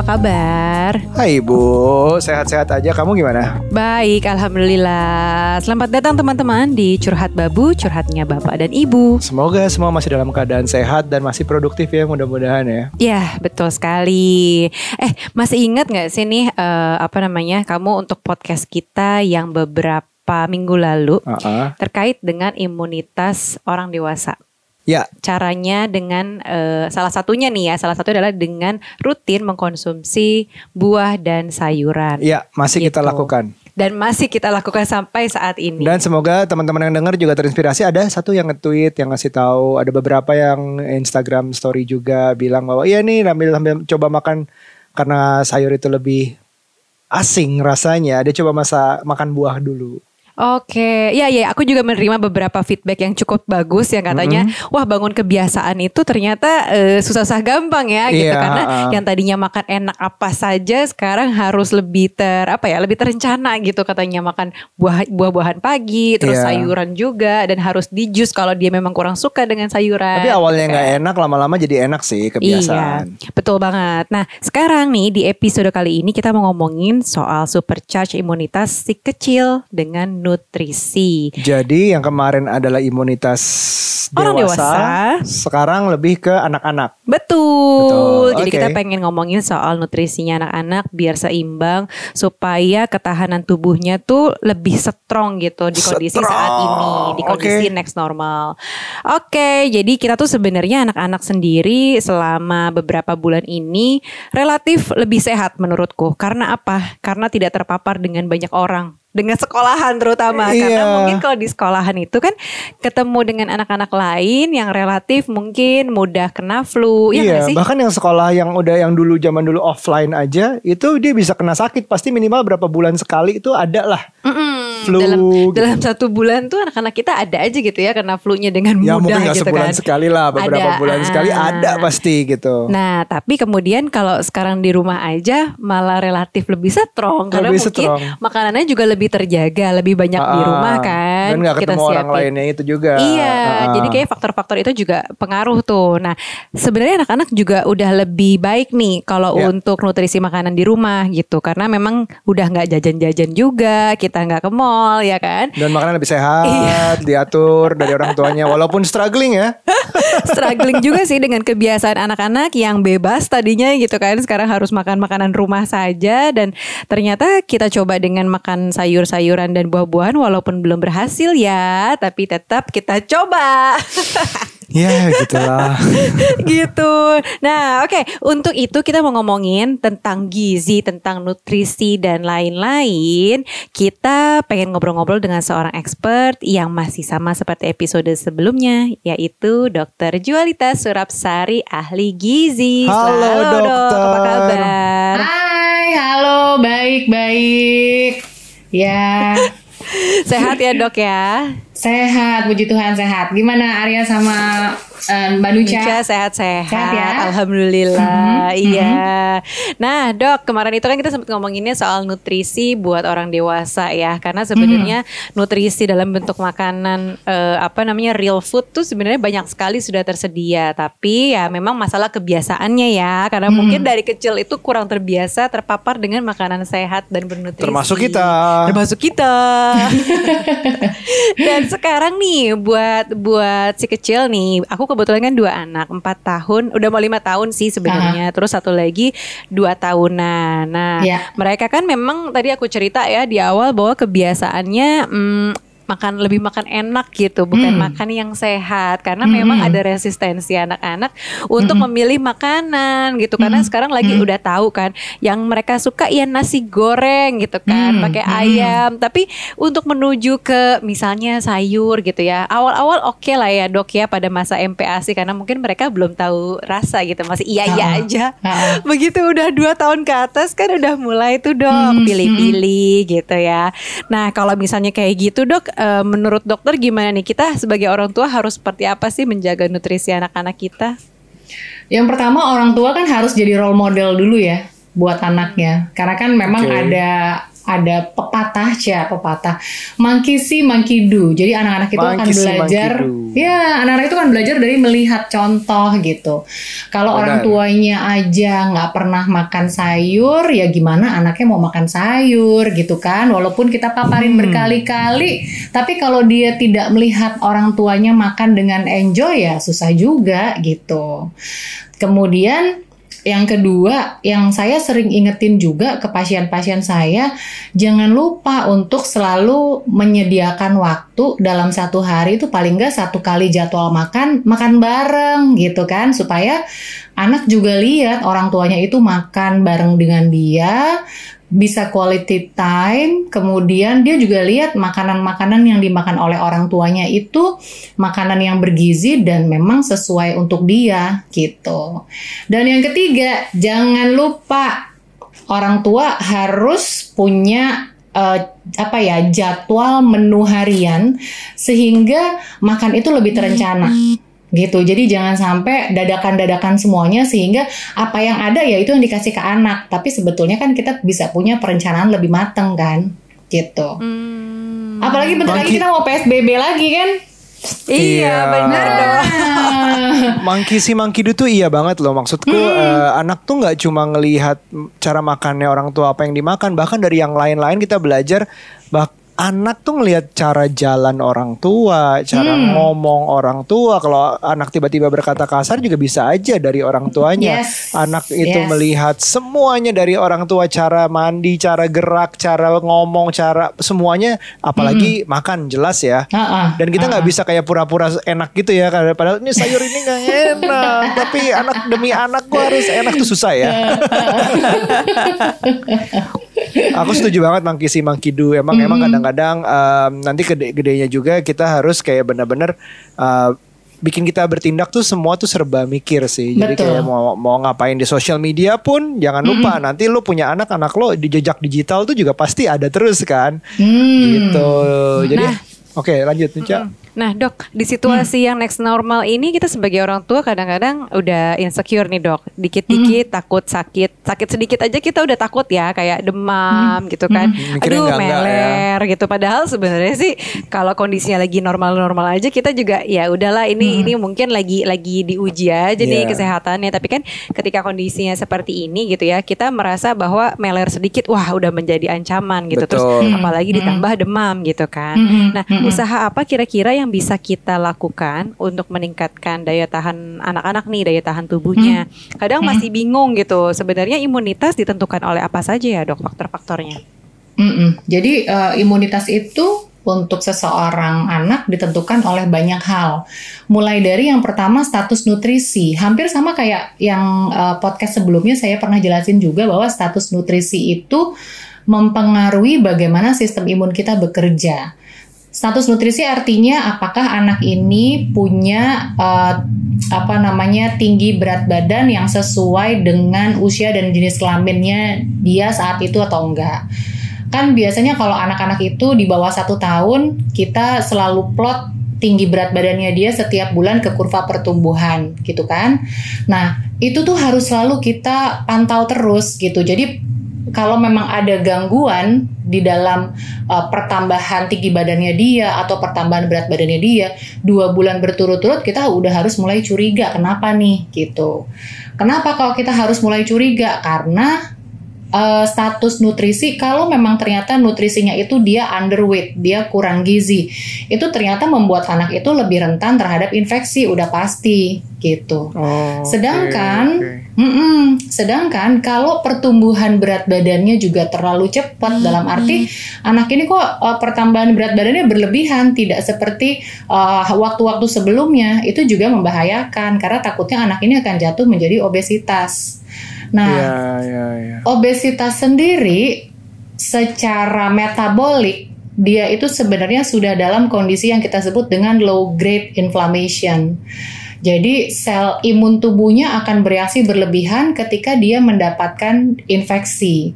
Apa kabar? Hai Ibu, sehat-sehat aja. Kamu gimana? Baik, Alhamdulillah. Selamat datang teman-teman di Curhat Babu, curhatnya Bapak dan Ibu. Semoga semua masih dalam keadaan sehat dan masih produktif ya mudah-mudahan ya. Ya, betul sekali. Eh, masih ingat nggak sih nih eh, apa namanya kamu untuk podcast kita yang beberapa minggu lalu Uh-uh. terkait dengan imunitas orang dewasa? Ya, caranya dengan eh, salah satunya nih ya salah satu adalah dengan rutin mengkonsumsi buah dan sayuran ya masih kita Gitu. lakukan. dan masih kita lakukan sampai saat ini Dan semoga teman-teman yang dengar juga terinspirasi. Ada satu yang nge-tweet yang ngasih tahu, ada beberapa yang Instagram story juga bilang bahwa iya nih sambil, sambil coba makan karena sayur itu lebih asing rasanya. Dia coba masa makan buah dulu. Oke, ya ya, aku juga menerima beberapa feedback yang cukup bagus yang katanya, wah bangun kebiasaan itu ternyata eh, susah-susah gampang ya, gitu Iya, karena uh. yang tadinya makan enak apa saja sekarang harus lebih ter apa ya, lebih terencana gitu katanya makan buah buah-buahan pagi, terus Iya. sayuran juga dan harus di jus kalau dia memang kurang suka dengan sayuran. Tapi awalnya gitu nggak kan. enak, lama-lama jadi enak sih kebiasaan. Iya, betul banget. Nah, sekarang nih di episode kali ini kita mau ngomongin soal supercharge imunitas si kecil dengan nutrisi. Jadi yang kemarin adalah imunitas Orang dewasa, dewasa. sekarang lebih ke anak-anak. Betul. Betul, Jadi oke. kita pengen ngomongin soal nutrisinya anak-anak biar seimbang supaya ketahanan tubuhnya tuh lebih strong gitu di kondisi saat Strong, ini, di kondisi oke. next normal. Oke, jadi kita tuh sebenarnya anak-anak sendiri selama beberapa bulan ini relatif lebih sehat menurutku. Karena apa? Karena tidak terpapar dengan banyak orang. Dengan sekolahan terutama karena Iya. mungkin kalau di sekolahan itu kan ketemu dengan anak-anak lain yang relatif mungkin mudah kena flu ya iya, nggak sih? bahkan yang sekolah yang udah yang dulu zaman dulu offline aja itu dia bisa kena sakit pasti minimal berapa bulan sekali itu ada lah. Mm-mm. Flu dalam gitu. dalam satu bulan tuh anak-anak kita ada aja gitu ya kena flu-nya dengan Ya mudah mungkin nggak gitu sebulan kan. sekali lah, beberapa Ada. bulan sekali Ah. ada pasti gitu. Nah, tapi kemudian kalau sekarang di rumah aja malah relatif lebih strong karena Lebih mungkin strong. makanannya juga lebih terjaga, lebih banyak di Ah, rumah kan. Dan nggak ketemu orang lainnya itu juga. Iya, Ah. jadi kayak faktor-faktor itu juga pengaruh tuh. Nah, sebenarnya anak-anak juga udah lebih baik nih kalau Ya. untuk nutrisi makanan di rumah gitu, karena memang udah nggak jajan-jajan juga, kita nggak ke mall ya kan. dan makanan lebih sehat, Iya. diatur dari orang tuanya walaupun struggling ya. Struggling juga sih dengan kebiasaan anak-anak yang bebas tadinya gitu kan, sekarang harus makan makanan rumah saja dan ternyata kita coba dengan makan sayur-sayuran dan buah-buahan walaupun belum berhasil ya, tapi tetap kita coba. ya gitulah. gitu. Nah, oke, untuk itu kita mau ngomongin tentang gizi, tentang nutrisi dan lain-lain. Kita pengen ngobrol-ngobrol dengan seorang expert yang masih sama seperti episode sebelumnya, yaitu Dr. Jualita Surapsari, ahli gizi. Halo, Dok. dokter. Apa kabar? Hai, halo, baik-baik. Ya, Sehat ya, Dok ya? Sehat, puji Tuhan sehat. Gimana Arya sama eh, Mbak Nucha? Nucha sehat-sehat. Sehat ya? Alhamdulillah. Mhm, Iya. Nah, Dok, kemarin itu kan kita sempat ngomonginnya soal nutrisi buat orang dewasa ya. Karena sebenarnya nutrisi dalam bentuk makanan eh, apa namanya real food tuh sebenarnya banyak sekali sudah tersedia. Tapi ya memang masalah kebiasaannya ya. Karena mungkin dari kecil itu kurang terbiasa terpapar dengan makanan sehat dan bernutrisi. Termasuk kita. Termasuk kita. Dan sekarang nih buat buat si kecil nih, aku kebetulan kan dua anak, empat tahun, udah mau lima tahun sih sebenarnya. Terus satu lagi dua tahunan. Nah, Ya. mereka kan memang tadi aku cerita ya di awal bahwa kebiasaannya mm, makan lebih makan enak gitu, bukan Hmm. makan yang sehat karena Hmm. memang ada resistensi anak-anak untuk memilih makanan gitu. Karena sekarang lagi udah tahu kan yang mereka suka ya nasi goreng gitu kan, Hmm. pakai Hmm. ayam. Tapi untuk menuju ke misalnya sayur gitu ya. Awal-awal oke lah ya, Dok ya pada masa MPASI karena mungkin mereka belum tahu rasa gitu, masih iya-iya Ah. aja. Ah. Begitu udah dua tahun ke atas kan udah mulai tuh dok Hmm, pilih-pilih gitu ya. Nah kalau misalnya kayak gitu dok, eh, menurut dokter gimana nih kita sebagai orang tua harus seperti apa sih menjaga nutrisi anak-anak kita? Yang pertama orang tua kan harus jadi role model dulu ya buat anaknya. Karena kan memang Oke. ada ada pepatah ya pepatah. Monkey see monkey do. Jadi anak-anak itu akan Monkey see, belajar ya anak-anak itu kan belajar dari melihat contoh gitu. Kalau Benar. orang tuanya aja nggak pernah makan sayur ya gimana anaknya mau makan sayur gitu kan? Walaupun kita paparin Hmm. berkali-kali tapi kalau dia tidak melihat orang tuanya makan dengan enjoy ya susah juga gitu. Kemudian yang kedua, yang saya sering ingetin juga ke pasien-pasien saya, jangan lupa untuk selalu menyediakan waktu dalam satu hari itu paling nggak satu kali jadwal makan, makan bareng gitu kan, supaya anak juga lihat orang tuanya itu makan bareng dengan dia, bisa quality time, kemudian dia juga lihat makanan-makanan yang dimakan oleh orang tuanya itu makanan yang bergizi dan memang sesuai untuk dia gitu. Dan yang ketiga, jangan lupa orang tua harus punya eh, apa ya jadwal menu harian sehingga makan itu lebih terencana gitu. Jadi jangan sampai dadakan-dadakan semuanya sehingga apa yang ada ya itu yang dikasih ke anak. Tapi sebetulnya kan kita bisa punya perencanaan lebih mateng kan, gitu. Hmm. Apalagi bentar lagi kita mau PSBB lagi kan. Iya Iya. benar dong. Monkey si do tuh iya banget loh maksudku eh, anak tuh nggak cuma ngelihat cara makannya orang tua apa yang dimakan bahkan dari yang lain-lain kita belajar bah anak tuh ngelihat cara jalan orang tua, cara ngomong orang tua. Kalau anak tiba-tiba berkata kasar juga bisa aja dari orang tuanya. Yes. Anak itu Yes. melihat semuanya dari orang tua, cara mandi, cara gerak, cara ngomong, cara semuanya. Apalagi makan jelas ya. Ha-ha, Dan kita nggak ha-ha. bisa kayak pura-pura enak gitu ya karena padahal ini sayur ini nggak enak tapi anak demi anak gua harus enak tuh susah ya. Aku setuju banget Monkey si Monkey Do. Emang emang kadang-kadang em, nanti gede-gedenya juga kita harus kayak benar-benar eh, bikin kita bertindak tuh semua tuh serba mikir sih. Jadi Betul. kayak mau mau ngapain di sosial media pun jangan lupa nanti lu punya anak anak lo di jejak digital tuh juga pasti ada terus kan. Hmm. Gitu. Jadi oke lanjut Nica. Nah dok, di situasi yang next normal ini kita sebagai orang tua kadang-kadang udah insecure nih dok. Dikit-dikit takut sakit, sakit sedikit aja kita udah takut ya, kayak demam gitu kan. Mikirnya Aduh ya. meler gitu. Padahal sebenarnya sih kalau kondisinya lagi normal-normal aja kita juga ya udahlah ini ini mungkin lagi lagi diuji aja nih Iya. kesehatannya. Tapi kan ketika kondisinya seperti ini gitu ya, kita merasa bahwa meler sedikit, wah udah menjadi ancaman gitu. Terus Betul. apalagi ditambah demam gitu kan. Mm-mm, Nah, mm-mm. usaha apa kira-kira yang bisa kita lakukan untuk meningkatkan daya tahan anak-anak nih, daya tahan tubuhnya? Kadang masih bingung gitu. Sebenarnya imunitas ditentukan oleh apa saja ya, Dok, faktor-faktornya? Mm-mm. Jadi eh, imunitas itu untuk seseorang anak ditentukan oleh banyak hal. Mulai dari yang pertama status nutrisi, hampir sama kayak yang eh, podcast sebelumnya saya pernah jelasin juga bahwa status nutrisi itu mempengaruhi bagaimana sistem imun kita bekerja. Status nutrisi artinya apakah anak ini punya eh, apa namanya tinggi berat badan yang sesuai dengan usia dan jenis kelaminnya dia saat itu atau enggak. Kan biasanya kalau anak-anak itu di bawah satu tahun kita selalu plot tinggi berat badannya dia setiap bulan ke kurva pertumbuhan gitu kan. Nah itu tuh harus selalu kita pantau terus gitu. Jadi kalau memang ada gangguan di dalam uh, pertambahan tinggi badannya dia atau pertambahan berat badannya dia dua bulan berturut-turut kita udah harus mulai curiga kenapa nih gitu. Kenapa kalau kita harus mulai curiga? Karena uh, status nutrisi kalau memang ternyata nutrisinya itu dia underweight dia kurang gizi itu ternyata membuat anak itu lebih rentan terhadap infeksi udah pasti gitu Oh, Sedangkan, oke, oke. Mm-mm. sedangkan kalau pertumbuhan berat badannya juga terlalu cepat dalam arti anak ini kok uh, pertambahan berat badannya berlebihan, tidak seperti uh, waktu-waktu sebelumnya itu juga membahayakan karena takutnya anak ini akan jatuh menjadi obesitas. Nah, Iya, iya, iya. obesitas sendiri secara metabolik dia itu sebenarnya sudah dalam kondisi yang kita sebut dengan low grade inflammation. Jadi sel imun tubuhnya akan bereaksi berlebihan ketika dia mendapatkan infeksi.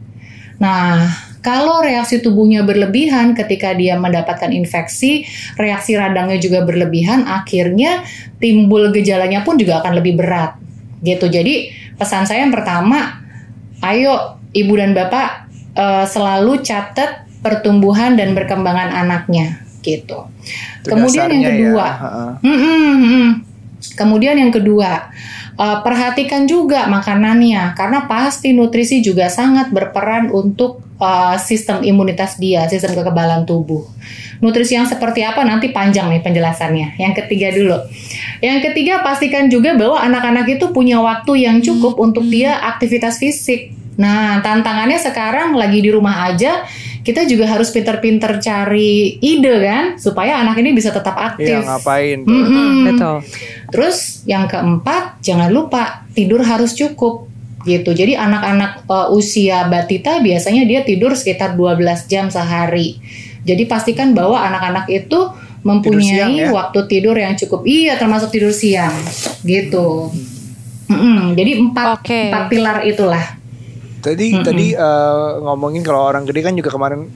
Nah, kalau reaksi tubuhnya berlebihan ketika dia mendapatkan infeksi, reaksi radangnya juga berlebihan, akhirnya timbul gejalanya pun juga akan lebih berat. Gitu. Jadi pesan saya yang pertama, ayo ibu dan bapak uh, selalu catat pertumbuhan dan perkembangan anaknya gitu. Itu Kemudian yang dasarnya kedua, ya. Hmm, hmm, hmm. Kemudian yang kedua, uh, perhatikan juga makanannya karena pasti nutrisi juga sangat berperan untuk uh, sistem imunitas dia, sistem kekebalan tubuh. Nutrisi yang seperti apa nanti panjang nih penjelasannya. Yang ketiga dulu. Yang ketiga pastikan juga bahwa anak-anak itu punya waktu yang cukup untuk dia aktivitas fisik. Nah, tantangannya sekarang lagi di rumah aja, kita juga harus pinter-pinter cari ide kan supaya anak ini bisa tetap aktif. Iya ngapain tuh? Mm-mm. Betul. Terus yang keempat, jangan lupa tidur harus cukup gitu. Jadi anak-anak uh, usia batita biasanya dia tidur sekitar 12 jam sehari. Jadi pastikan bahwa anak-anak itu mempunyai siang ya? waktu tidur yang cukup. Iya, termasuk tidur siang. Gitu. Mm-mm. Jadi empat Oke. empat pilar itulah. Tadi tadi eh, ngomongin kalau orang gede kan juga kemarin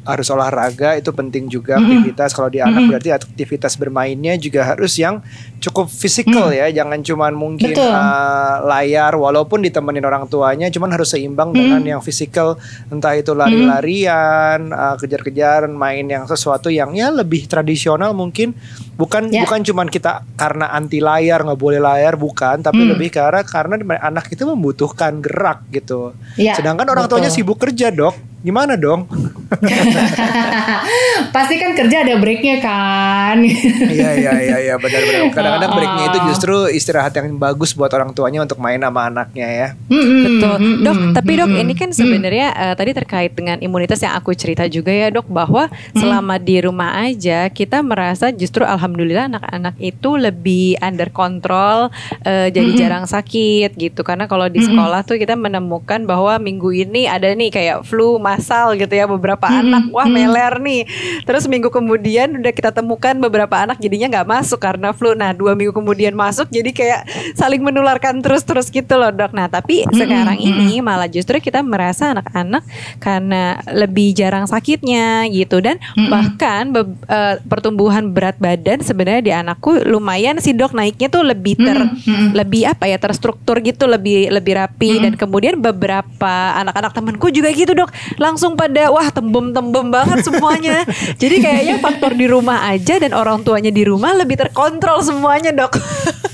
harus olahraga itu penting juga aktivitas. Kalau di anak berarti aktivitas bermainnya juga harus yang cukup fisikal ya. Jangan cuman mungkin Betul. eh, layar walaupun ditemenin orang tuanya cuman harus seimbang dengan yang fisikal. Entah itu lari-larian eh, kejar-kejaran main yang sesuatu yang ya lebih tradisional mungkin bukan Ya. bukan cuman kita karena anti layar nggak boleh layar bukan tapi lebih karena karena anak itu membutuhkan gerak gitu Ya, Sedangkan orang betul. tuanya sibuk kerja dok, gimana dong? Pasti kan kerja ada breaknya kan. Iya iya iya iya benar-benar. Kadang-kadang Ah, breaknya itu ah. justru istirahat yang bagus buat orang tuanya untuk main sama anaknya ya. Betul, dok. Tapi dok, ini kan sebenarnya eh, tadi terkait dengan imunitas yang aku cerita juga ya dok, bahwa selama di rumah aja kita merasa justru alhamdulillah anak-anak itu lebih under control, eh, jadi jarang sakit gitu. Karena kalau di sekolah tuh kita menemukan bahwa minggu ini ada nih kayak flu massal gitu ya beberapa anak, wah meler nih. Terus minggu kemudian udah kita temukan beberapa anak jadinya nggak masuk karena flu. Nah dua minggu kemudian masuk, jadi kayak saling menularkan terus-terus gitu loh dok. Nah tapi sekarang ini malah justru kita merasa anak-anak karena lebih jarang sakitnya gitu. Dan bahkan be- eh, pertumbuhan berat badan sebenarnya di anakku lumayan sih dok. Naiknya tuh lebih ter lebih apa ya terstruktur gitu lebih lebih rapi. Dan kemudian beberapa anak-anak temanku juga gitu dok. Langsung pada wah tembem-tembem banget semuanya. Jadi kayaknya faktor di rumah aja dan orang tuanya di rumah lebih terkontrol semuanya dok.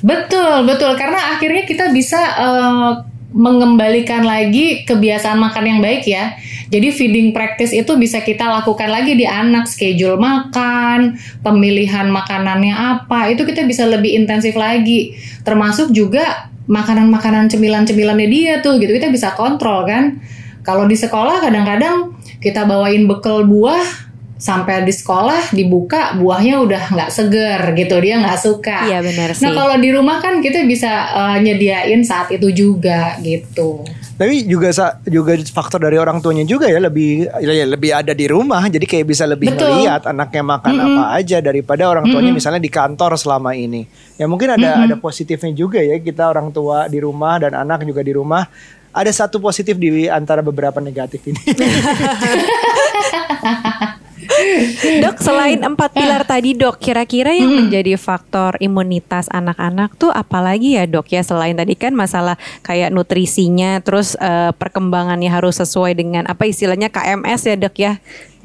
Betul, betul. Karena akhirnya kita bisa eh, mengembalikan lagi kebiasaan makan yang baik ya. Jadi feeding practice itu bisa kita lakukan lagi di anak, schedule makan, pemilihan makanannya apa, itu kita bisa lebih intensif lagi. Termasuk juga makanan-makanan cemilan-cemilannya dia tuh gitu kita bisa kontrol kan. Kalau di sekolah kadang-kadang kita bawain bekal buah sampai di sekolah dibuka buahnya udah nggak seger gitu dia nggak suka. Iya, benar sih. Nah kalau di rumah kan kita bisa eh, nyediain saat itu juga gitu. Tapi juga sa- juga faktor dari orang tuanya juga ya lebih ya lebih ada di rumah jadi kayak bisa lebih Betul. melihat anaknya makan apa aja daripada orang tuanya misalnya di kantor selama ini. Ya mungkin ada ada positifnya juga ya kita orang tua di rumah dan anak juga di rumah. Ada satu positif di antara beberapa negatif ini. Dok, selain empat pilar tadi dok, kira-kira yang menjadi faktor imunitas anak-anak tuh apalagi ya dok ya? Selain tadi kan masalah kayak nutrisinya, terus eh, perkembangannya harus sesuai dengan apa istilahnya KMS ya dok ya,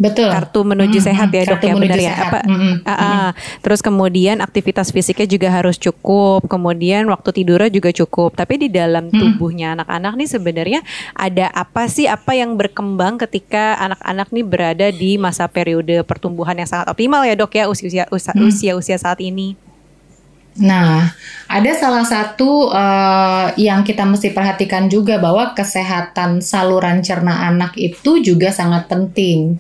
Betul. kartu menuju Mm-mm, sehat ya dok ya benar ya sehat. apa? Mm-mm, Ah, ah. Terus kemudian aktivitas fisiknya juga harus cukup, kemudian waktu tidurnya juga cukup. Tapi di dalam tubuhnya anak-anak nih sebenarnya ada apa sih apa yang berkembang ketika anak-anak nih berada di masa periode pertumbuhan yang sangat optimal ya dok ya usia usia usia usia saat ini. Nah, ada salah satu eh, yang kita mesti perhatikan juga bahwa kesehatan saluran cerna anak itu juga sangat penting.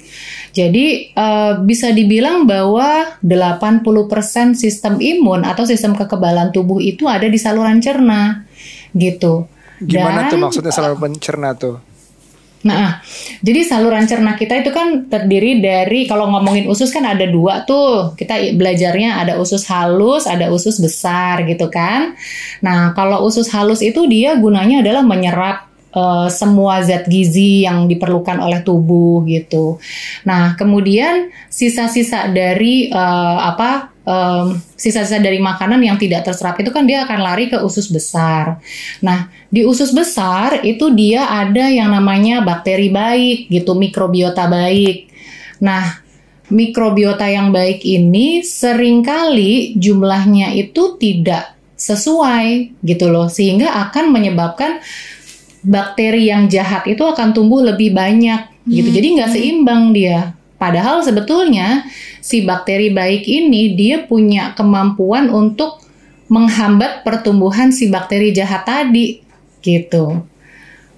Jadi eh, bisa dibilang bahwa 80% sistem imun atau sistem kekebalan tubuh itu ada di saluran cerna. Gitu. Gimana Dan- tuh maksudnya selalu pencerna tuh? Nah, jadi saluran cerna kita itu kan terdiri dari kalau ngomongin usus kan ada dua tuh. Kita belajarnya ada usus halus, ada usus besar gitu kan. Nah, kalau usus halus itu dia gunanya adalah menyerap eh, semua zat gizi yang diperlukan oleh tubuh gitu. Nah, kemudian sisa-sisa dari eh, apa em, sisa-sisa dari makanan yang tidak terserap itu kan dia akan lari ke usus besar. Nah, di usus besar itu dia ada yang namanya bakteri baik gitu, mikrobiota baik. Nah, mikrobiota yang baik ini sering kali jumlahnya itu tidak sesuai gitu loh, sehingga akan menyebabkan bakteri yang jahat itu akan tumbuh lebih banyak gitu. Jadi nggak seimbang dia. Padahal sebetulnya si bakteri baik ini dia punya kemampuan untuk menghambat pertumbuhan si bakteri jahat tadi gitu.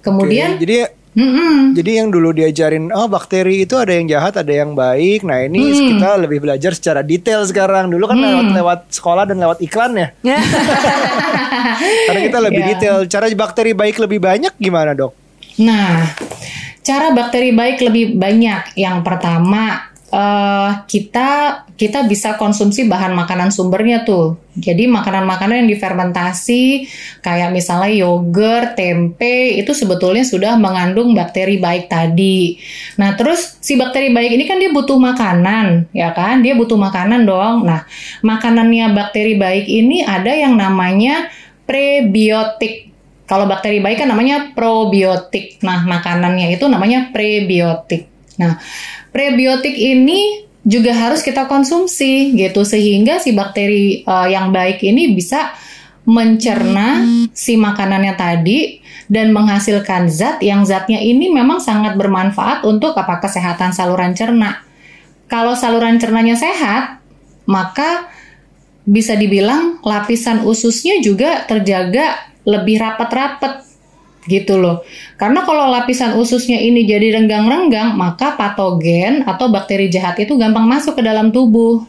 Kemudian, Oke, jadi Mm-mm. jadi yang dulu diajarin oh bakteri itu ada yang jahat ada yang baik. Nah ini Hmm. kita lebih belajar secara detail sekarang. Dulu kan lewat lewat sekolah dan lewat iklan ya. Karena kita lebih Ya. detail. Cara bakteri baik lebih banyak gimana dok? Nah, cara bakteri baik lebih banyak. Yang pertama, eh, kita kita bisa konsumsi bahan makanan sumbernya tuh. Jadi makanan-makanan yang difermentasi, kayak misalnya yogurt, tempe, itu sebetulnya sudah mengandung bakteri baik tadi. Nah, terus si bakteri baik ini kan dia butuh makanan, ya kan? Dia butuh makanan dong. Nah, makanannya bakteri baik ini ada yang namanya prebiotik. Kalau bakteri baik kan namanya probiotik. Nah, makanannya itu namanya prebiotik. Nah, prebiotik ini juga harus kita konsumsi gitu. Sehingga si bakteri eh, yang baik ini bisa mencerna si makanannya tadi dan menghasilkan zat yang zatnya ini memang sangat bermanfaat untuk apa? Kesehatan saluran cerna. Kalau saluran cernanya sehat, maka bisa dibilang lapisan ususnya juga terjaga lebih rapat-rapat gitu loh. Karena kalau lapisan ususnya ini jadi renggang-renggang, maka patogen atau bakteri jahat itu gampang masuk ke dalam tubuh.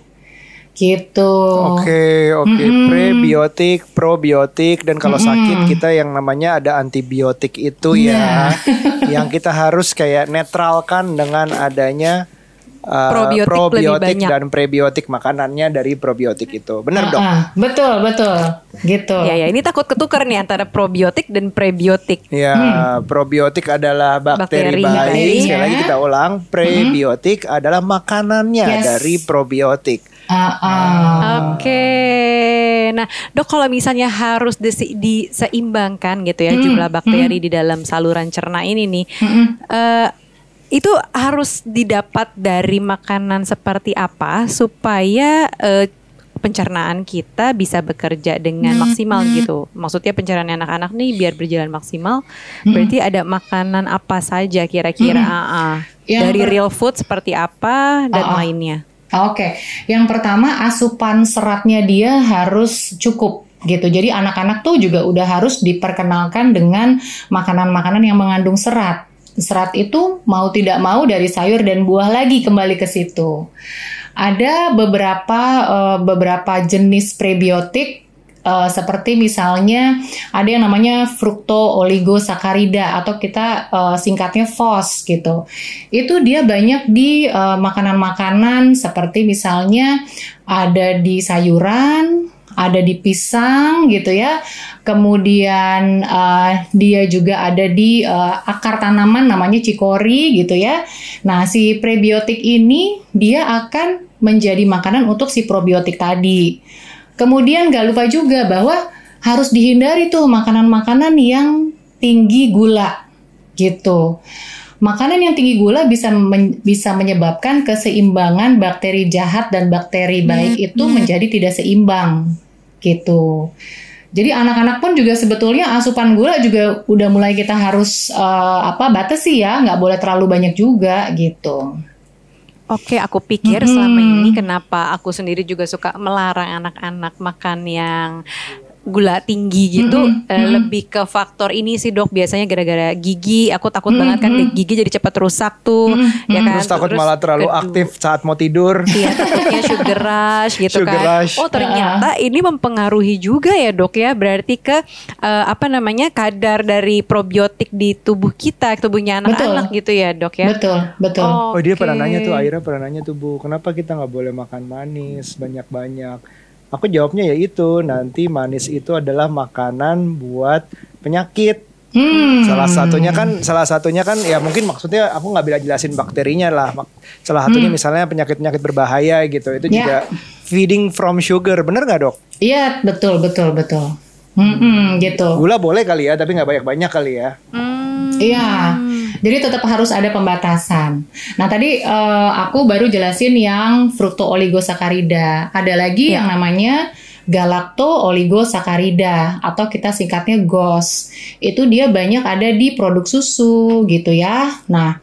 Gitu. Oke, oke. Mm-mm. Prebiotik, probiotik dan kalau sakit kita yang namanya ada antibiotik itu ya. yang kita harus kayak netralkan dengan adanya uh, Probiotik lebih probiotik dan prebiotik makanannya dari probiotik itu. Benar dok? Ah, ah, betul, betul. Gitu. ya ya, ini takut ketukar nih antara probiotik dan prebiotik. Ya, probiotik adalah bakteri, Bakteri. baik. Bakteri, Sekali lagi kita ulang, prebiotik adalah makanannya Yes. dari probiotik. Ah, ah. Oke, nah dok kalau misalnya harus diseimbangkan gitu ya jumlah bakteri di dalam saluran cerna ini nih, Mm-mm. eh, itu harus didapat dari makanan seperti apa supaya eh, pencernaan kita bisa bekerja dengan maksimal gitu. Maksudnya pencernaan anak-anak nih biar berjalan maksimal, berarti ada makanan apa saja kira-kira ah, ah. Yang dari per- real food seperti apa dan Ah, ah. lainnya. Oke, yang pertama asupan seratnya dia harus cukup gitu. Jadi anak-anak tuh juga udah harus diperkenalkan dengan makanan-makanan yang mengandung serat. Serat itu mau tidak mau dari sayur dan buah lagi kembali ke situ. Ada beberapa eh, beberapa jenis prebiotik eh, seperti misalnya ada yang namanya fructo-oligosakarida atau kita eh, singkatnya FOS gitu. Itu dia banyak di makanan-makanan seperti misalnya ada di sayuran, ada di pisang gitu ya. Kemudian eh, dia juga ada di eh, akar tanaman namanya cikori gitu ya. Nah, si prebiotik ini dia akan menjadi makanan untuk si probiotik tadi. Kemudian gak lupa juga bahwa harus dihindari tuh makanan-makanan yang tinggi gula gitu. Makanan yang tinggi gula bisa men- bisa menyebabkan keseimbangan bakteri jahat dan bakteri baik itu menjadi tidak seimbang gitu. Jadi anak-anak pun juga sebetulnya asupan gula juga udah mulai kita harus eh, apa batasi ya, nggak boleh terlalu banyak juga gitu. Oke, aku pikir selama ini kenapa aku sendiri juga suka melarang anak-anak makan yang gula tinggi gitu eh, lebih ke faktor ini sih dok biasanya gara-gara gigi aku takut banget kan gigi jadi cepat rusak tuh ya kan Terus takut malah terlalu kedua- aktif saat mau tidur. Iya takutnya sugar rush gitu Sugar kan. rush. Oh ternyata ini mempengaruhi juga ya dok ya. Berarti ke eh, apa namanya kadar dari probiotik di tubuh kita, tubuhnya anak-anak gitu ya dok ya. Betul, betul. Oh dia pernah Oke. nanya tuh Aira pernah nanya tuh Bu kenapa kita nggak boleh makan manis banyak-banyak Aku jawabnya ya itu nanti manis itu adalah makanan buat penyakit Hmm. Salah satunya kan, salah satunya kan ya mungkin maksudnya aku nggak bisa jelasin bakterinya lah. Salah satunya misalnya penyakit-penyakit berbahaya gitu. Itu Hmm. Ya. juga feeding from sugar, bener nggak dok? Iya, betul, betul, betul. Hmm, gitu. Gula boleh kali ya, tapi nggak banyak-banyak kali ya. Hmm. Iya, jadi tetap harus ada pembatasan. Nah tadi eh, aku baru jelasin yang fructooligosaccharidia. Ada lagi yang namanya galacto-oligosaccharida atau kita singkatnya GOS. Itu dia banyak ada di produk susu gitu ya. Nah,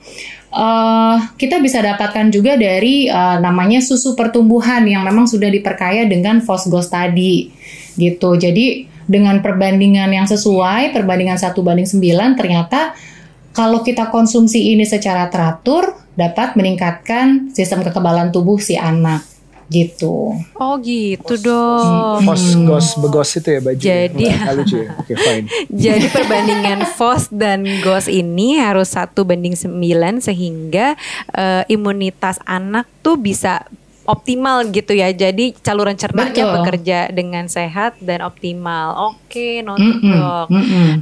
eh, kita bisa dapatkan juga dari eh, namanya susu pertumbuhan yang memang sudah diperkaya dengan fosgos tadi gitu. Jadi dengan perbandingan yang sesuai, perbandingan 1 banding 9 ternyata kalau kita konsumsi ini secara teratur dapat meningkatkan sistem kekebalan tubuh si anak gitu. Oh gitu dong. Fos, gos, begos itu ya baju. Jadi- Nggak, nggak lucu ya. Oke fine. Jadi perbandingan FOS dan GOS ini harus satu banding 9 sehingga eh, imunitas anak tuh bisa optimal gitu ya. Jadi saluran cernanya Betul. bekerja dengan sehat dan optimal. Oke, noted Mm-mm, dok.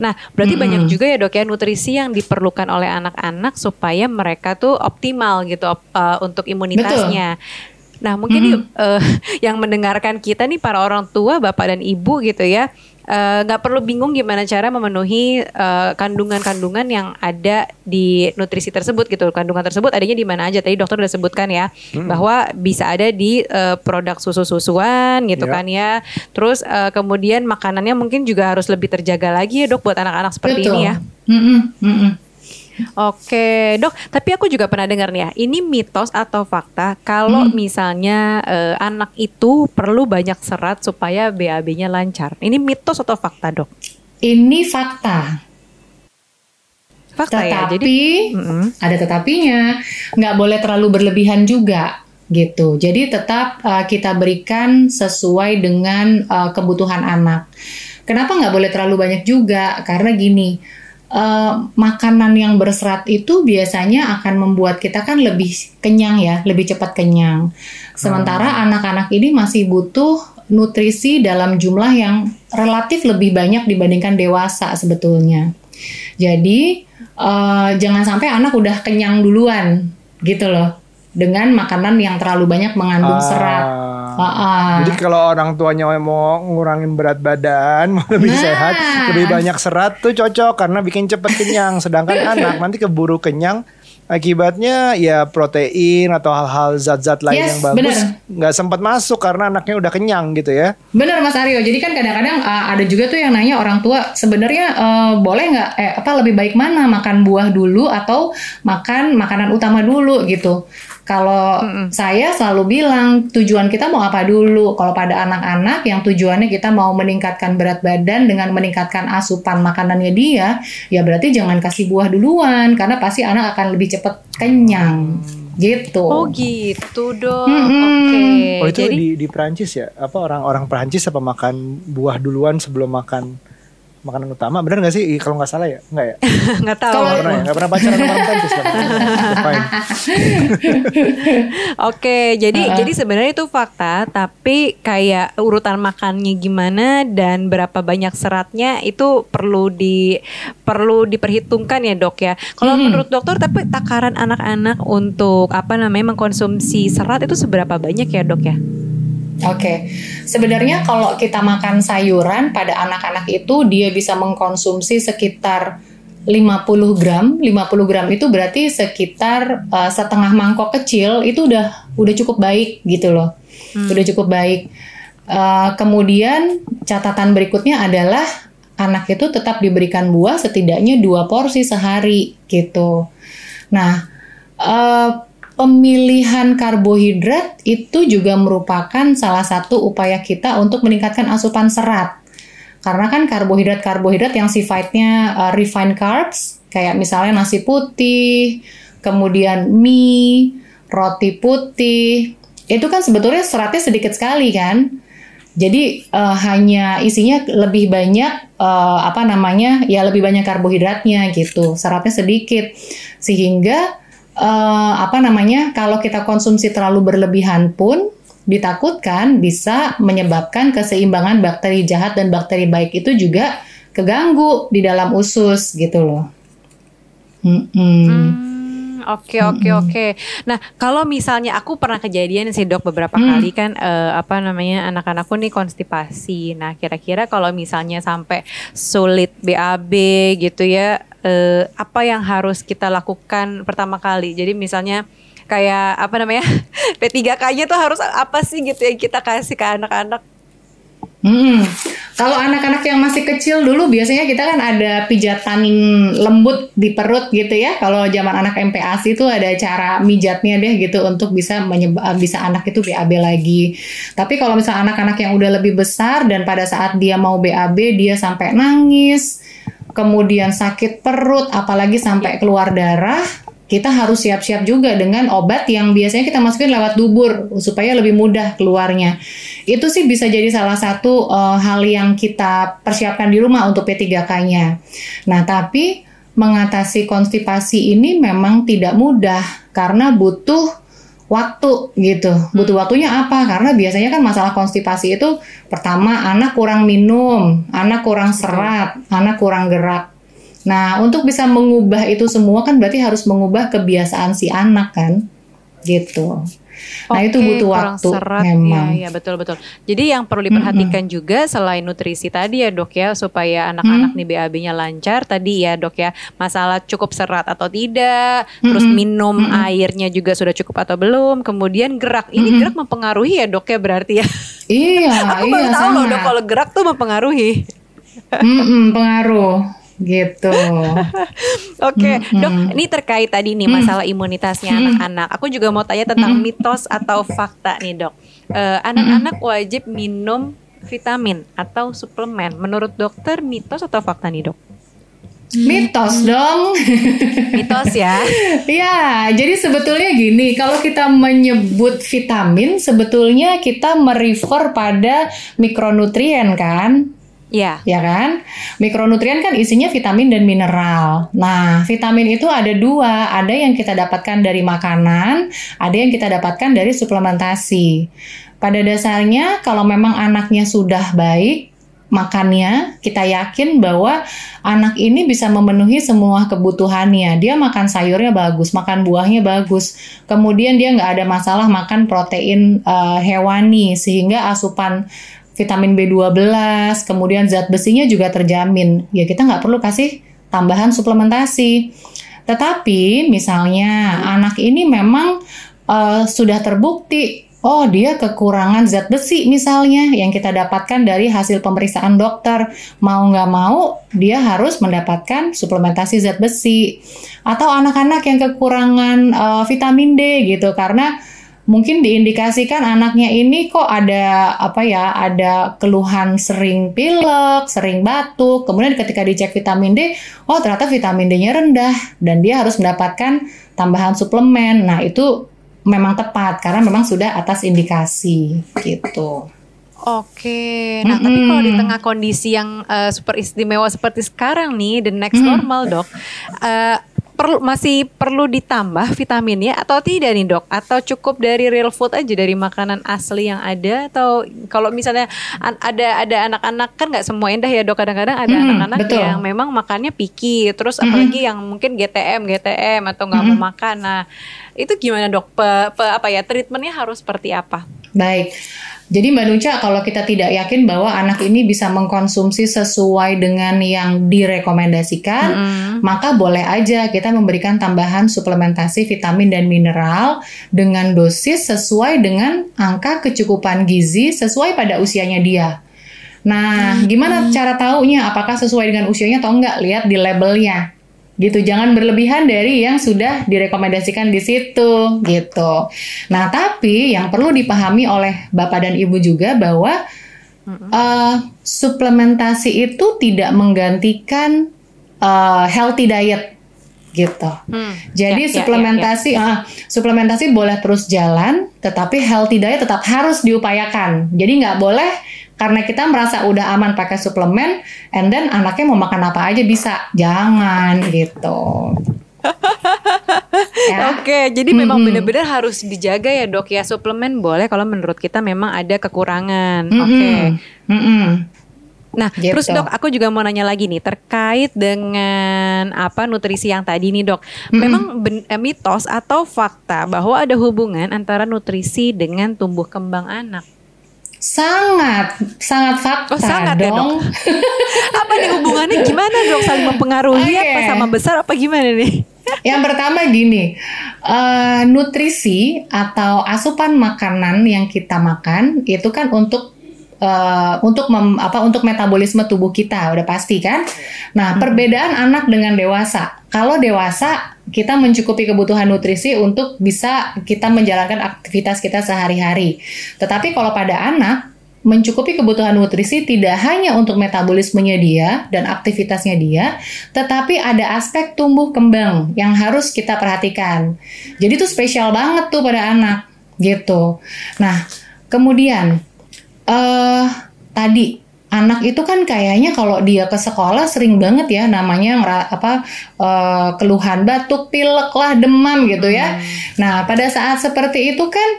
Nah, berarti Mm-mm. banyak juga ya dok ya nutrisi yang diperlukan oleh anak-anak supaya mereka tuh optimal gitu op- eh, untuk imunitasnya. Nah, mungkin nih, eh, yang mendengarkan kita nih para orang tua, bapak dan ibu gitu ya, eh, nggak perlu bingung gimana cara memenuhi eh, kandungan-kandungan yang ada di nutrisi tersebut gitu. Kandungan tersebut adanya di mana aja? Tadi dokter udah sebutkan ya, bahwa bisa ada di eh, produk susu-susuan gitu Ya. kan ya. Terus eh, kemudian makanannya mungkin juga harus lebih terjaga lagi ya dok buat anak-anak seperti Betul. ini ya. Mm-mm, mm-mm. Oke, dok. Tapi aku juga pernah dengar nih ya. Ini mitos atau fakta kalau misalnya eh, anak itu perlu banyak serat supaya BAB-nya lancar. Ini mitos atau fakta, dok? Ini fakta. Fakta ya. Tetapi Jadi, Mm-mm. ada tetapinya, nggak boleh terlalu berlebihan juga gitu. Jadi tetap uh, kita berikan sesuai dengan uh, kebutuhan anak. Kenapa nggak boleh terlalu banyak juga? Karena gini, uh, makanan yang berserat itu biasanya akan membuat kita kan lebih kenyang ya, lebih cepat kenyang. Sementara anak-anak ini masih butuh nutrisi dalam jumlah yang relatif lebih banyak dibandingkan dewasa sebetulnya. Jadi eh, jangan sampai anak udah kenyang duluan gitu loh dengan makanan yang terlalu banyak mengandung Ah. serat. Ah. Jadi kalau orang tuanya mau ngurangin berat badan, mau lebih Nah. sehat, lebih banyak serat tuh cocok karena bikin cepet kenyang. Sedangkan anak nanti keburu kenyang, akibatnya ya protein atau hal-hal zat-zat lain Yes, yang bagus nggak sempat masuk karena anaknya udah kenyang gitu ya. Bener Mas Aryo. Jadi kan kadang-kadang uh, ada juga tuh yang nanya orang tua sebenarnya uh, boleh nggak eh apa lebih baik mana makan buah dulu atau makan makanan utama dulu gitu. Kalau saya selalu bilang tujuan kita mau apa dulu. Kalau pada anak-anak yang tujuannya kita mau meningkatkan berat badan dengan meningkatkan asupan makanannya dia, ya berarti jangan kasih buah duluan karena pasti anak akan lebih cepat kenyang. Gitu. oh gitu, dok. Mm-mm. Oke. Oh itu Jadi di di Perancis ya? Apa orang-orang Perancis apa makan buah duluan sebelum makan makanan utama? Bener nggak sih? Kalau nggak salah ya? Nggak ya? nggak tahu. Nggak pernah ya? Nggak pernah pacaran sama orang Perancis kan? Oke, jadi jadi sebenarnya itu fakta, tapi kayak urutan makannya gimana dan berapa banyak seratnya itu perlu di perlu diperhitungkan ya dok ya. Kalau menurut dokter, tapi takaran anak-anak untuk apa namanya mengkonsumsi serat itu seberapa banyak ya dok ya? Oke, sebenarnya kalau kita makan sayuran pada anak-anak itu dia bisa mengkonsumsi sekitar 50 gram. 50 gram itu berarti sekitar uh, setengah mangkok kecil itu udah udah cukup baik gitu loh. Udah cukup baik. Uh, kemudian catatan berikutnya adalah anak itu tetap diberikan buah setidaknya dua porsi sehari gitu. Nah, eh, pemilihan karbohidrat itu juga merupakan salah satu upaya kita untuk meningkatkan asupan serat. Karena kan karbohidrat-karbohidrat yang sifatnya uh, refined carbs, kayak misalnya nasi putih, kemudian mie, roti putih, itu kan sebetulnya seratnya sedikit sekali kan. Jadi uh, hanya isinya lebih banyak uh, apa namanya ya lebih banyak karbohidratnya gitu, seratnya sedikit sehingga uh, apa namanya kalau kita konsumsi terlalu berlebihan pun ditakutkan bisa menyebabkan keseimbangan bakteri jahat dan bakteri baik itu juga keganggu di dalam usus gitu loh. Mm -mm. Oke oke oke. Nah kalau misalnya aku pernah kejadian sih dok beberapa hmm. kali kan uh, apa namanya anak-anakku nih konstipasi. Nah kira-kira kalau misalnya sampai sulit BAB gitu ya, uh, apa yang harus kita lakukan pertama kali? Jadi misalnya kayak apa namanya P3K-nya tuh harus apa sih gitu yang kita kasih ke anak-anak Hmm, kalau anak-anak yang masih kecil dulu biasanya kita kan ada pijatan lembut di perut gitu ya. Kalau zaman anak MPASI itu ada cara mijatnya deh gitu untuk bisa menyebab bisa anak itu BAB lagi. Tapi kalau misalnya anak-anak yang udah lebih besar dan pada saat dia mau BAB dia sampai nangis, kemudian sakit perut, apalagi sampai keluar darah, kita harus siap-siap juga dengan obat yang biasanya kita masukin lewat dubur supaya lebih mudah keluarnya. Itu sih bisa jadi salah satu uh, hal yang kita persiapkan di rumah untuk P3K-nya. Nah, tapi mengatasi konstipasi ini memang tidak mudah karena butuh waktu gitu. Butuh hmm. waktunya apa? Karena biasanya kan masalah konstipasi itu pertama anak kurang minum, anak kurang serat, anak kurang gerak. Nah, untuk bisa mengubah itu semua kan berarti harus mengubah kebiasaan si anak kan, gitu. Nah itu butuh waktu serat, memang. Ya, ya betul betul. Jadi yang perlu diperhatikan mm -hmm. juga selain nutrisi tadi ya dok ya supaya anak-anak mm -hmm. nih BAB-nya lancar tadi ya dok ya masalah cukup serat atau tidak, mm -hmm. terus minum mm -hmm. airnya juga sudah cukup atau belum, kemudian gerak ini mm -hmm. gerak mempengaruhi ya dok ya berarti ya. Iya. Aku iya, baru tahu loh dok kalau gerak tuh mempengaruhi. mm -mm, pengaruh gitu. Oke, okay. mm-hmm. dok, ini terkait tadi nih masalah imunitasnya mm-hmm. anak-anak. Aku juga mau tanya tentang mm-hmm. mitos atau fakta nih dok. Uh, anak-anak wajib minum vitamin atau suplemen. Menurut dokter mitos atau fakta nih dok? Mitos dong. Mitos ya. ya, jadi sebetulnya gini, kalau kita menyebut vitamin, sebetulnya kita merefer pada mikronutrien kan. Iya. Ya kan? Mikronutrien kan isinya vitamin dan mineral. Nah, vitamin itu ada dua. Ada yang kita dapatkan dari makanan, ada yang kita dapatkan dari suplementasi. Pada dasarnya, kalau memang anaknya sudah baik, makannya, kita yakin bahwa anak ini bisa memenuhi semua kebutuhannya. Dia makan sayurnya bagus, makan buahnya bagus. Kemudian dia nggak ada masalah makan protein uh, hewani, sehingga asupan vitamin B12, kemudian zat besinya juga terjamin. Ya kita nggak perlu kasih tambahan suplementasi. Tetapi misalnya anak ini memang uh, sudah terbukti, oh dia kekurangan zat besi misalnya yang kita dapatkan dari hasil pemeriksaan dokter. Mau nggak mau dia harus mendapatkan suplementasi zat besi. Atau anak-anak yang kekurangan uh, vitamin D gitu karena mungkin diindikasikan anaknya ini kok ada apa ya ada keluhan sering pilek, sering batuk. Kemudian ketika dicek vitamin D, oh ternyata vitamin D-nya rendah dan dia harus mendapatkan tambahan suplemen. Nah, itu memang tepat karena memang sudah atas indikasi gitu. Oke, nah mm -hmm. tapi kalau di tengah kondisi yang uh, super istimewa seperti sekarang nih, the next mm -hmm. normal dok, uh, perlu masih perlu ditambah vitaminnya atau tidak nih dok? Atau cukup dari real food aja dari makanan asli yang ada? Atau kalau misalnya ada ada anak-anak kan nggak semua indah ya dok. Kadang-kadang ada anak-anak hmm, yang memang makannya picky, terus hmm. apalagi yang mungkin GTM GTM atau nggak hmm. mau makan. Nah itu gimana dok? Pe, pe, apa ya treatmentnya harus seperti apa? Baik. Jadi Mbak Nuca, kalau kita tidak yakin bahwa anak ini bisa mengkonsumsi sesuai dengan yang direkomendasikan, mm -hmm. maka boleh aja kita memberikan tambahan suplementasi vitamin dan mineral dengan dosis sesuai dengan angka kecukupan gizi sesuai pada usianya dia. Nah, hmm. gimana cara taunya apakah sesuai dengan usianya atau enggak? Lihat di labelnya gitu jangan berlebihan dari yang sudah direkomendasikan di situ gitu nah tapi yang perlu dipahami oleh bapak dan ibu juga bahwa uh, suplementasi itu tidak menggantikan uh, healthy diet gitu. Hmm, Jadi ya, suplementasi, ya, ya, ya. Uh, suplementasi boleh terus jalan, tetapi healthy diet tetap harus diupayakan. Jadi nggak boleh karena kita merasa udah aman pakai suplemen, and then anaknya mau makan apa aja bisa, jangan gitu. ya. Oke, jadi memang mm -hmm. benar-benar harus dijaga ya dok ya suplemen boleh kalau menurut kita memang ada kekurangan. Mm -hmm. Oke. Mm -hmm. Nah, Gitu. terus dok, aku juga mau nanya lagi nih terkait dengan apa nutrisi yang tadi nih dok. Memang ben- eh, mitos atau fakta bahwa ada hubungan antara nutrisi dengan tumbuh kembang anak. Sangat, sangat fakta Oh, sangat ya, dong. Apa nih hubungannya gimana dok? Saling mempengaruhi Oke. apa sama besar apa gimana nih? Yang pertama gini, eh, nutrisi atau asupan makanan yang kita makan itu kan untuk eh, untuk mem- apa untuk metabolisme tubuh kita udah pasti kan. Nah perbedaan anak dengan dewasa. Kalau dewasa kita mencukupi kebutuhan nutrisi untuk bisa kita menjalankan aktivitas kita sehari-hari. Tetapi kalau pada anak mencukupi kebutuhan nutrisi tidak hanya untuk metabolismenya dia dan aktivitasnya dia, tetapi ada aspek tumbuh kembang yang harus kita perhatikan. Jadi itu spesial banget tuh pada anak gitu. Nah, kemudian eh tadi anak itu kan kayaknya kalau dia ke sekolah sering banget ya namanya apa eh, keluhan batuk, pilek lah, demam gitu ya. Nah, pada saat seperti itu kan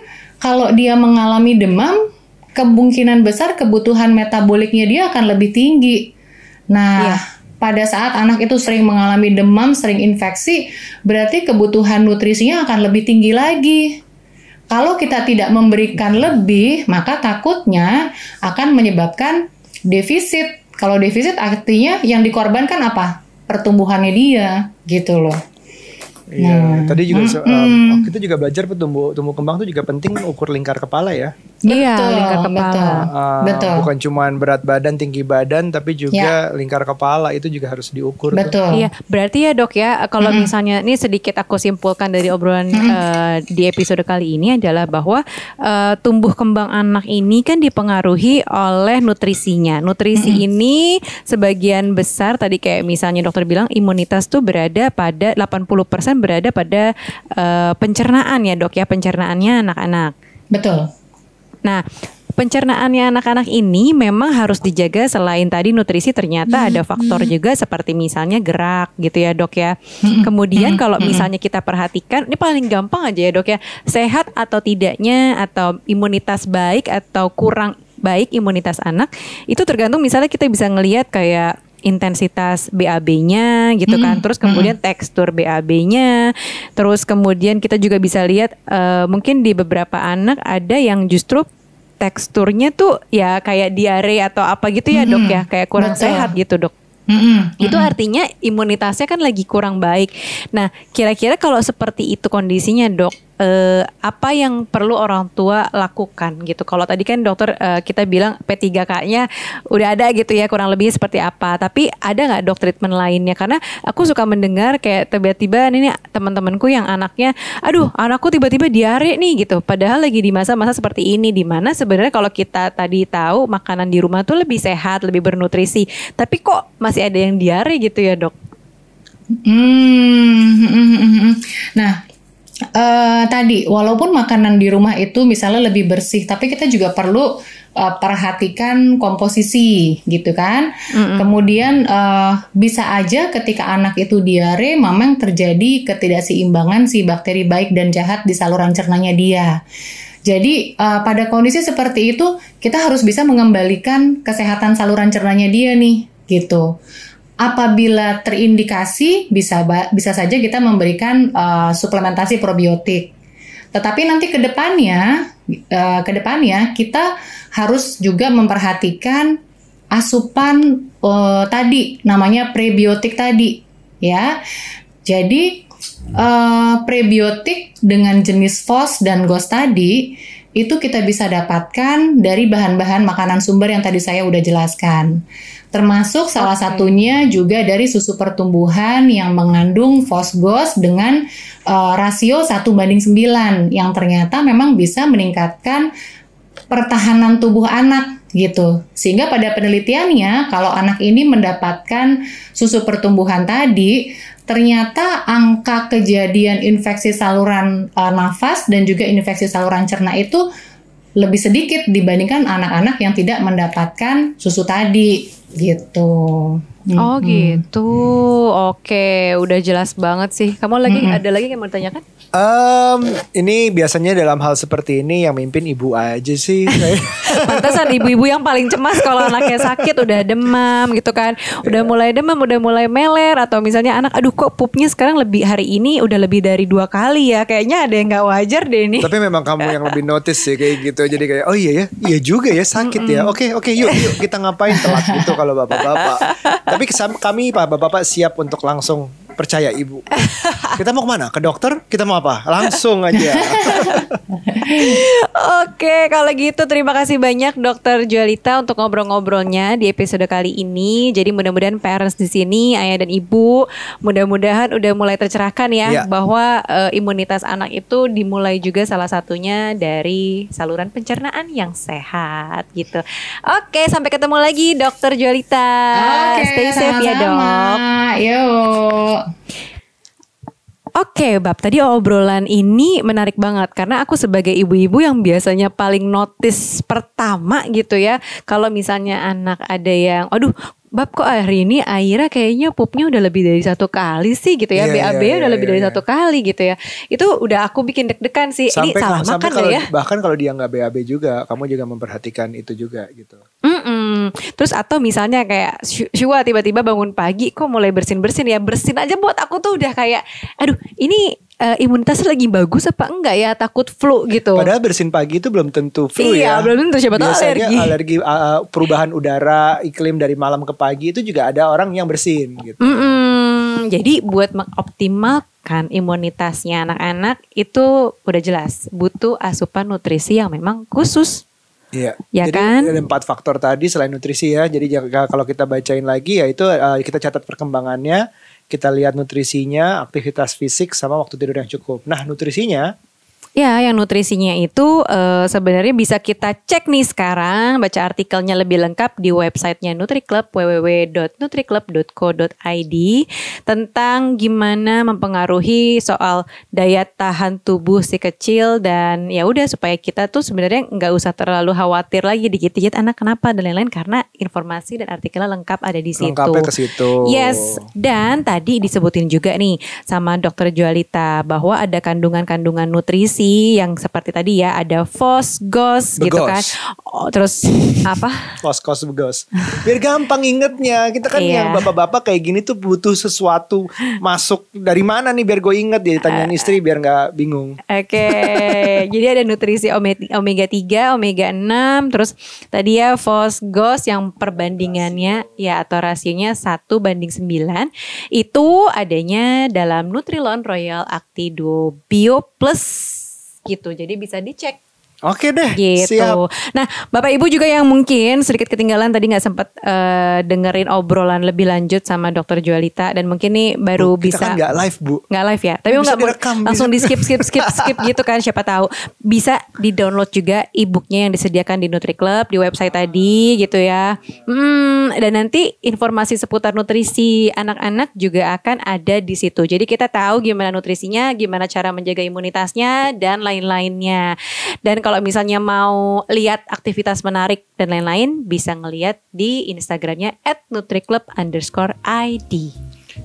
kalau dia mengalami demam, kemungkinan besar kebutuhan metaboliknya dia akan lebih tinggi. Nah, Iya. pada saat anak itu sering mengalami demam, sering infeksi, berarti kebutuhan nutrisinya akan lebih tinggi lagi. Kalau kita tidak memberikan lebih, maka takutnya akan menyebabkan defisit. Kalau defisit artinya yang dikorbankan apa? Pertumbuhannya dia, gitu loh. Iya, Nah, tadi juga mm-mm. um, kita juga belajar tumbuh tumbuh kembang itu juga penting ukur lingkar kepala ya. Iya, Betul, lingkar kepala. betul. Uh, Betul. Bukan cuman berat badan, tinggi badan, tapi juga lingkar kepala itu juga harus diukur. tuh. Betul. Iya, berarti ya dok ya kalau misalnya ini sedikit aku simpulkan dari obrolan eh, di episode kali ini adalah bahwa eh, tumbuh kembang anak ini kan dipengaruhi oleh nutrisinya. Nutrisi ini sebagian besar tadi kayak misalnya dokter bilang imunitas tuh berada pada 80% berada pada eh, pencernaan ya dok ya pencernaannya anak-anak. Betul. Nah, pencernaannya anak-anak ini memang harus dijaga selain tadi nutrisi ternyata ada faktor juga seperti misalnya gerak gitu ya dok ya. Kemudian kalau misalnya kita perhatikan ini paling gampang aja ya dok ya sehat atau tidaknya atau imunitas baik atau kurang baik imunitas anak itu tergantung misalnya kita bisa ngelihat kayak intensitas BAB-nya gitu kan. Terus kemudian tekstur BAB-nya. Terus kemudian kita juga bisa lihat eh, mungkin di beberapa anak ada yang justru teksturnya tuh ya kayak diare atau apa gitu ya dok ya kayak kurang Betul. sehat gitu dok Mm-mm. itu artinya imunitasnya kan lagi kurang baik nah kira-kira kalau seperti itu kondisinya dok eh, apa yang perlu orang tua lakukan gitu? Kalau tadi kan dokter eh, kita bilang P3K-nya udah ada gitu ya kurang lebih seperti apa. Tapi ada nggak dok treatment lainnya? Karena aku suka mendengar kayak tiba-tiba ini teman-temanku yang anaknya aduh anakku tiba-tiba diare nih gitu. Padahal lagi di masa-masa seperti ini di mana sebenarnya kalau kita tadi tahu makanan di rumah tuh lebih sehat lebih bernutrisi. Tapi kok masih ada yang diare gitu ya dok? Hmm, hmm, hmm, hmm. Nah, eh, tadi walaupun makanan di rumah itu misalnya lebih bersih, tapi kita juga perlu eh, perhatikan komposisi, gitu kan? Kemudian eh, bisa aja ketika anak itu diare, memang terjadi ketidakseimbangan si bakteri baik dan jahat di saluran cernanya dia. Jadi eh, pada kondisi seperti itu kita harus bisa mengembalikan kesehatan saluran cernanya dia nih, gitu apabila terindikasi bisa bisa saja kita memberikan uh, suplementasi probiotik. Tetapi nanti ke depannya uh, ke depannya kita harus juga memperhatikan asupan uh, tadi namanya prebiotik tadi ya. Jadi uh, prebiotik dengan jenis FOS dan GOS tadi itu kita bisa dapatkan dari bahan-bahan makanan sumber yang tadi saya udah jelaskan. Termasuk salah satunya juga dari susu pertumbuhan yang mengandung fosgos dengan uh, rasio 1 banding 9 yang ternyata memang bisa meningkatkan pertahanan tubuh anak gitu. Sehingga pada penelitiannya kalau anak ini mendapatkan susu pertumbuhan tadi ternyata angka kejadian infeksi saluran uh, nafas dan juga infeksi saluran cerna itu lebih sedikit dibandingkan anak-anak yang tidak mendapatkan susu tadi gitu. Oh gitu. Oke, udah jelas banget sih. Kamu lagi ada lagi yang mau ditanyakan? Em, ini biasanya dalam hal seperti ini yang mimpin ibu aja sih. Pantesan ibu-ibu yang paling cemas kalau anaknya sakit udah demam gitu kan. Udah mulai demam, udah mulai meler atau misalnya anak aduh kok pupnya sekarang lebih hari ini udah lebih dari dua kali ya. Kayaknya ada yang nggak wajar deh ini. Tapi memang kamu yang lebih notice sih kayak gitu. Jadi kayak oh iya ya, iya juga ya sakit ya. Oke oke yuk yuk kita ngapain telat gitu kalau bapak-bapak. Tapi kami pak bapak-bapak siap untuk langsung percaya ibu. Kita mau ke mana? Ke dokter? Kita mau apa? Langsung aja. Oke, kalau gitu terima kasih banyak Dokter Jualita untuk ngobrol-ngobrolnya di episode kali ini. Jadi mudah-mudahan parents di sini, ayah dan ibu, mudah-mudahan udah mulai tercerahkan ya Iya. bahwa eh, imunitas anak itu dimulai juga salah satunya dari saluran pencernaan yang sehat gitu. Oke, sampai ketemu lagi Dokter Jualita. Oke, Stay safe ya dok. sama-sama. Oke, Bab, tadi obrolan ini menarik banget karena aku sebagai ibu-ibu yang biasanya paling notice pertama gitu ya. Kalau misalnya anak ada yang, aduh, Bab kok hari ini Aira kayaknya pupnya udah lebih dari satu kali sih gitu ya. Iya, BAB iya, udah iya, lebih dari iya. satu kali gitu ya. Itu udah aku bikin deg-degan sih. ini salah sampai makan kalau ya? bahkan kalau dia nggak BAB juga, kamu juga memperhatikan itu juga gitu. Mm-mm. Terus atau misalnya kayak Shu- Shua tiba-tiba bangun pagi kok mulai bersin-bersin ya bersin aja buat aku tuh udah kayak aduh ini eh, imunitasnya lagi bagus apa enggak ya takut flu gitu. Padahal bersin pagi itu belum tentu flu Iya, ya. belum tentu, siapa tahu alergi. alergi uh, perubahan udara, iklim dari malam ke pagi itu juga ada orang yang bersin gitu. Mm-mm. Jadi buat mengoptimalkan imunitasnya anak-anak itu udah jelas butuh asupan nutrisi yang memang khusus. Iya. Ya Jadi kan? ada empat faktor tadi selain nutrisi ya. Jadi kalau kita bacain lagi ya itu uh, kita catat perkembangannya, kita lihat nutrisinya, aktivitas fisik sama waktu tidur yang cukup. Nah, nutrisinya Ya, yang nutrisinya itu eh, sebenarnya bisa kita cek nih sekarang, baca artikelnya lebih lengkap di websitenya NutriClub www.nutriclub.co.id tentang gimana mempengaruhi soal daya tahan tubuh si kecil dan ya udah supaya kita tuh sebenarnya nggak usah terlalu khawatir lagi dikit-dikit anak kenapa dan lain-lain karena informasi dan artikelnya lengkap ada di situ. lengkapnya ke situ. Yes, dan tadi disebutin juga nih sama dokter Jualita bahwa ada kandungan-kandungan nutrisi yang seperti tadi ya ada fos, gos gitu kan. Oh, terus apa? Kos-kos begos. Biar gampang ingetnya. Kita kan Iya. yang bapak-bapak kayak gini tuh butuh sesuatu masuk dari mana nih biar gue inget ya tanyain istri biar nggak bingung. Oke, jadi ada nutrisi ome- omega 3, omega 6, terus tadi ya fos, gos yang perbandingannya ya atau rasionya 1 banding 9 itu adanya dalam Nutrilon Royal Acti Duo Bio Plus gitu. Jadi bisa dicek Oke deh, gitu. siap. Nah, Bapak Ibu juga yang mungkin sedikit ketinggalan tadi nggak sempat eh, dengerin obrolan lebih lanjut sama Dokter Jualita dan mungkin nih baru Bu, kita bisa kan nggak live bu. nggak live ya tapi nggak direkam, langsung bisa. di skip skip skip skip gitu kan siapa tahu bisa di download juga e-booknya yang disediakan di Nutri Club di website tadi gitu ya hmm, dan nanti informasi seputar nutrisi anak-anak juga akan ada di situ jadi kita tahu gimana nutrisinya gimana cara menjaga imunitasnya dan lain-lainnya dan kalau misalnya mau lihat aktivitas menarik dan lain-lain bisa ngelihat di Instagramnya @nutriclub underscore ID.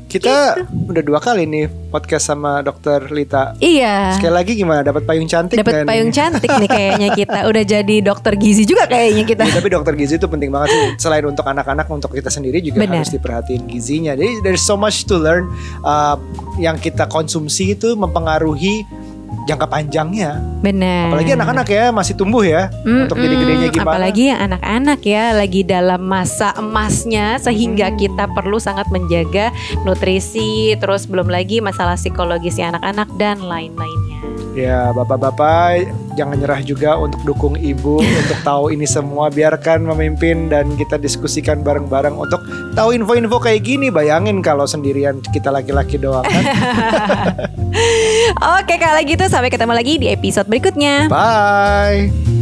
Kita Gitu. udah dua kali nih podcast sama dokter Lita. Iya. Sekali lagi gimana? Dapat payung cantik Dapat payung nih? cantik nih kayaknya kita udah jadi dokter gizi juga kayaknya kita. Ya, tapi dokter gizi itu penting banget sih. Selain untuk anak-anak, untuk kita sendiri juga Benar. harus diperhatiin gizinya. Jadi there's so much to learn. Uh, yang kita konsumsi itu mempengaruhi jangka panjangnya. Benar. Apalagi anak-anak ya masih tumbuh ya. untuk Mm-mm, jadi gedenya gimana? Apalagi yang anak-anak ya lagi dalam masa emasnya sehingga Hmm. kita perlu sangat menjaga nutrisi, terus belum lagi masalah psikologisnya anak-anak dan lain-lainnya. Ya bapak-bapak jangan nyerah juga untuk dukung ibu untuk tahu ini semua. Biarkan memimpin dan kita diskusikan bareng-bareng untuk tahu info-info kayak gini. Bayangin kalau sendirian kita laki-laki doang kan? Oke kalau gitu sampai ketemu lagi di episode berikutnya. bye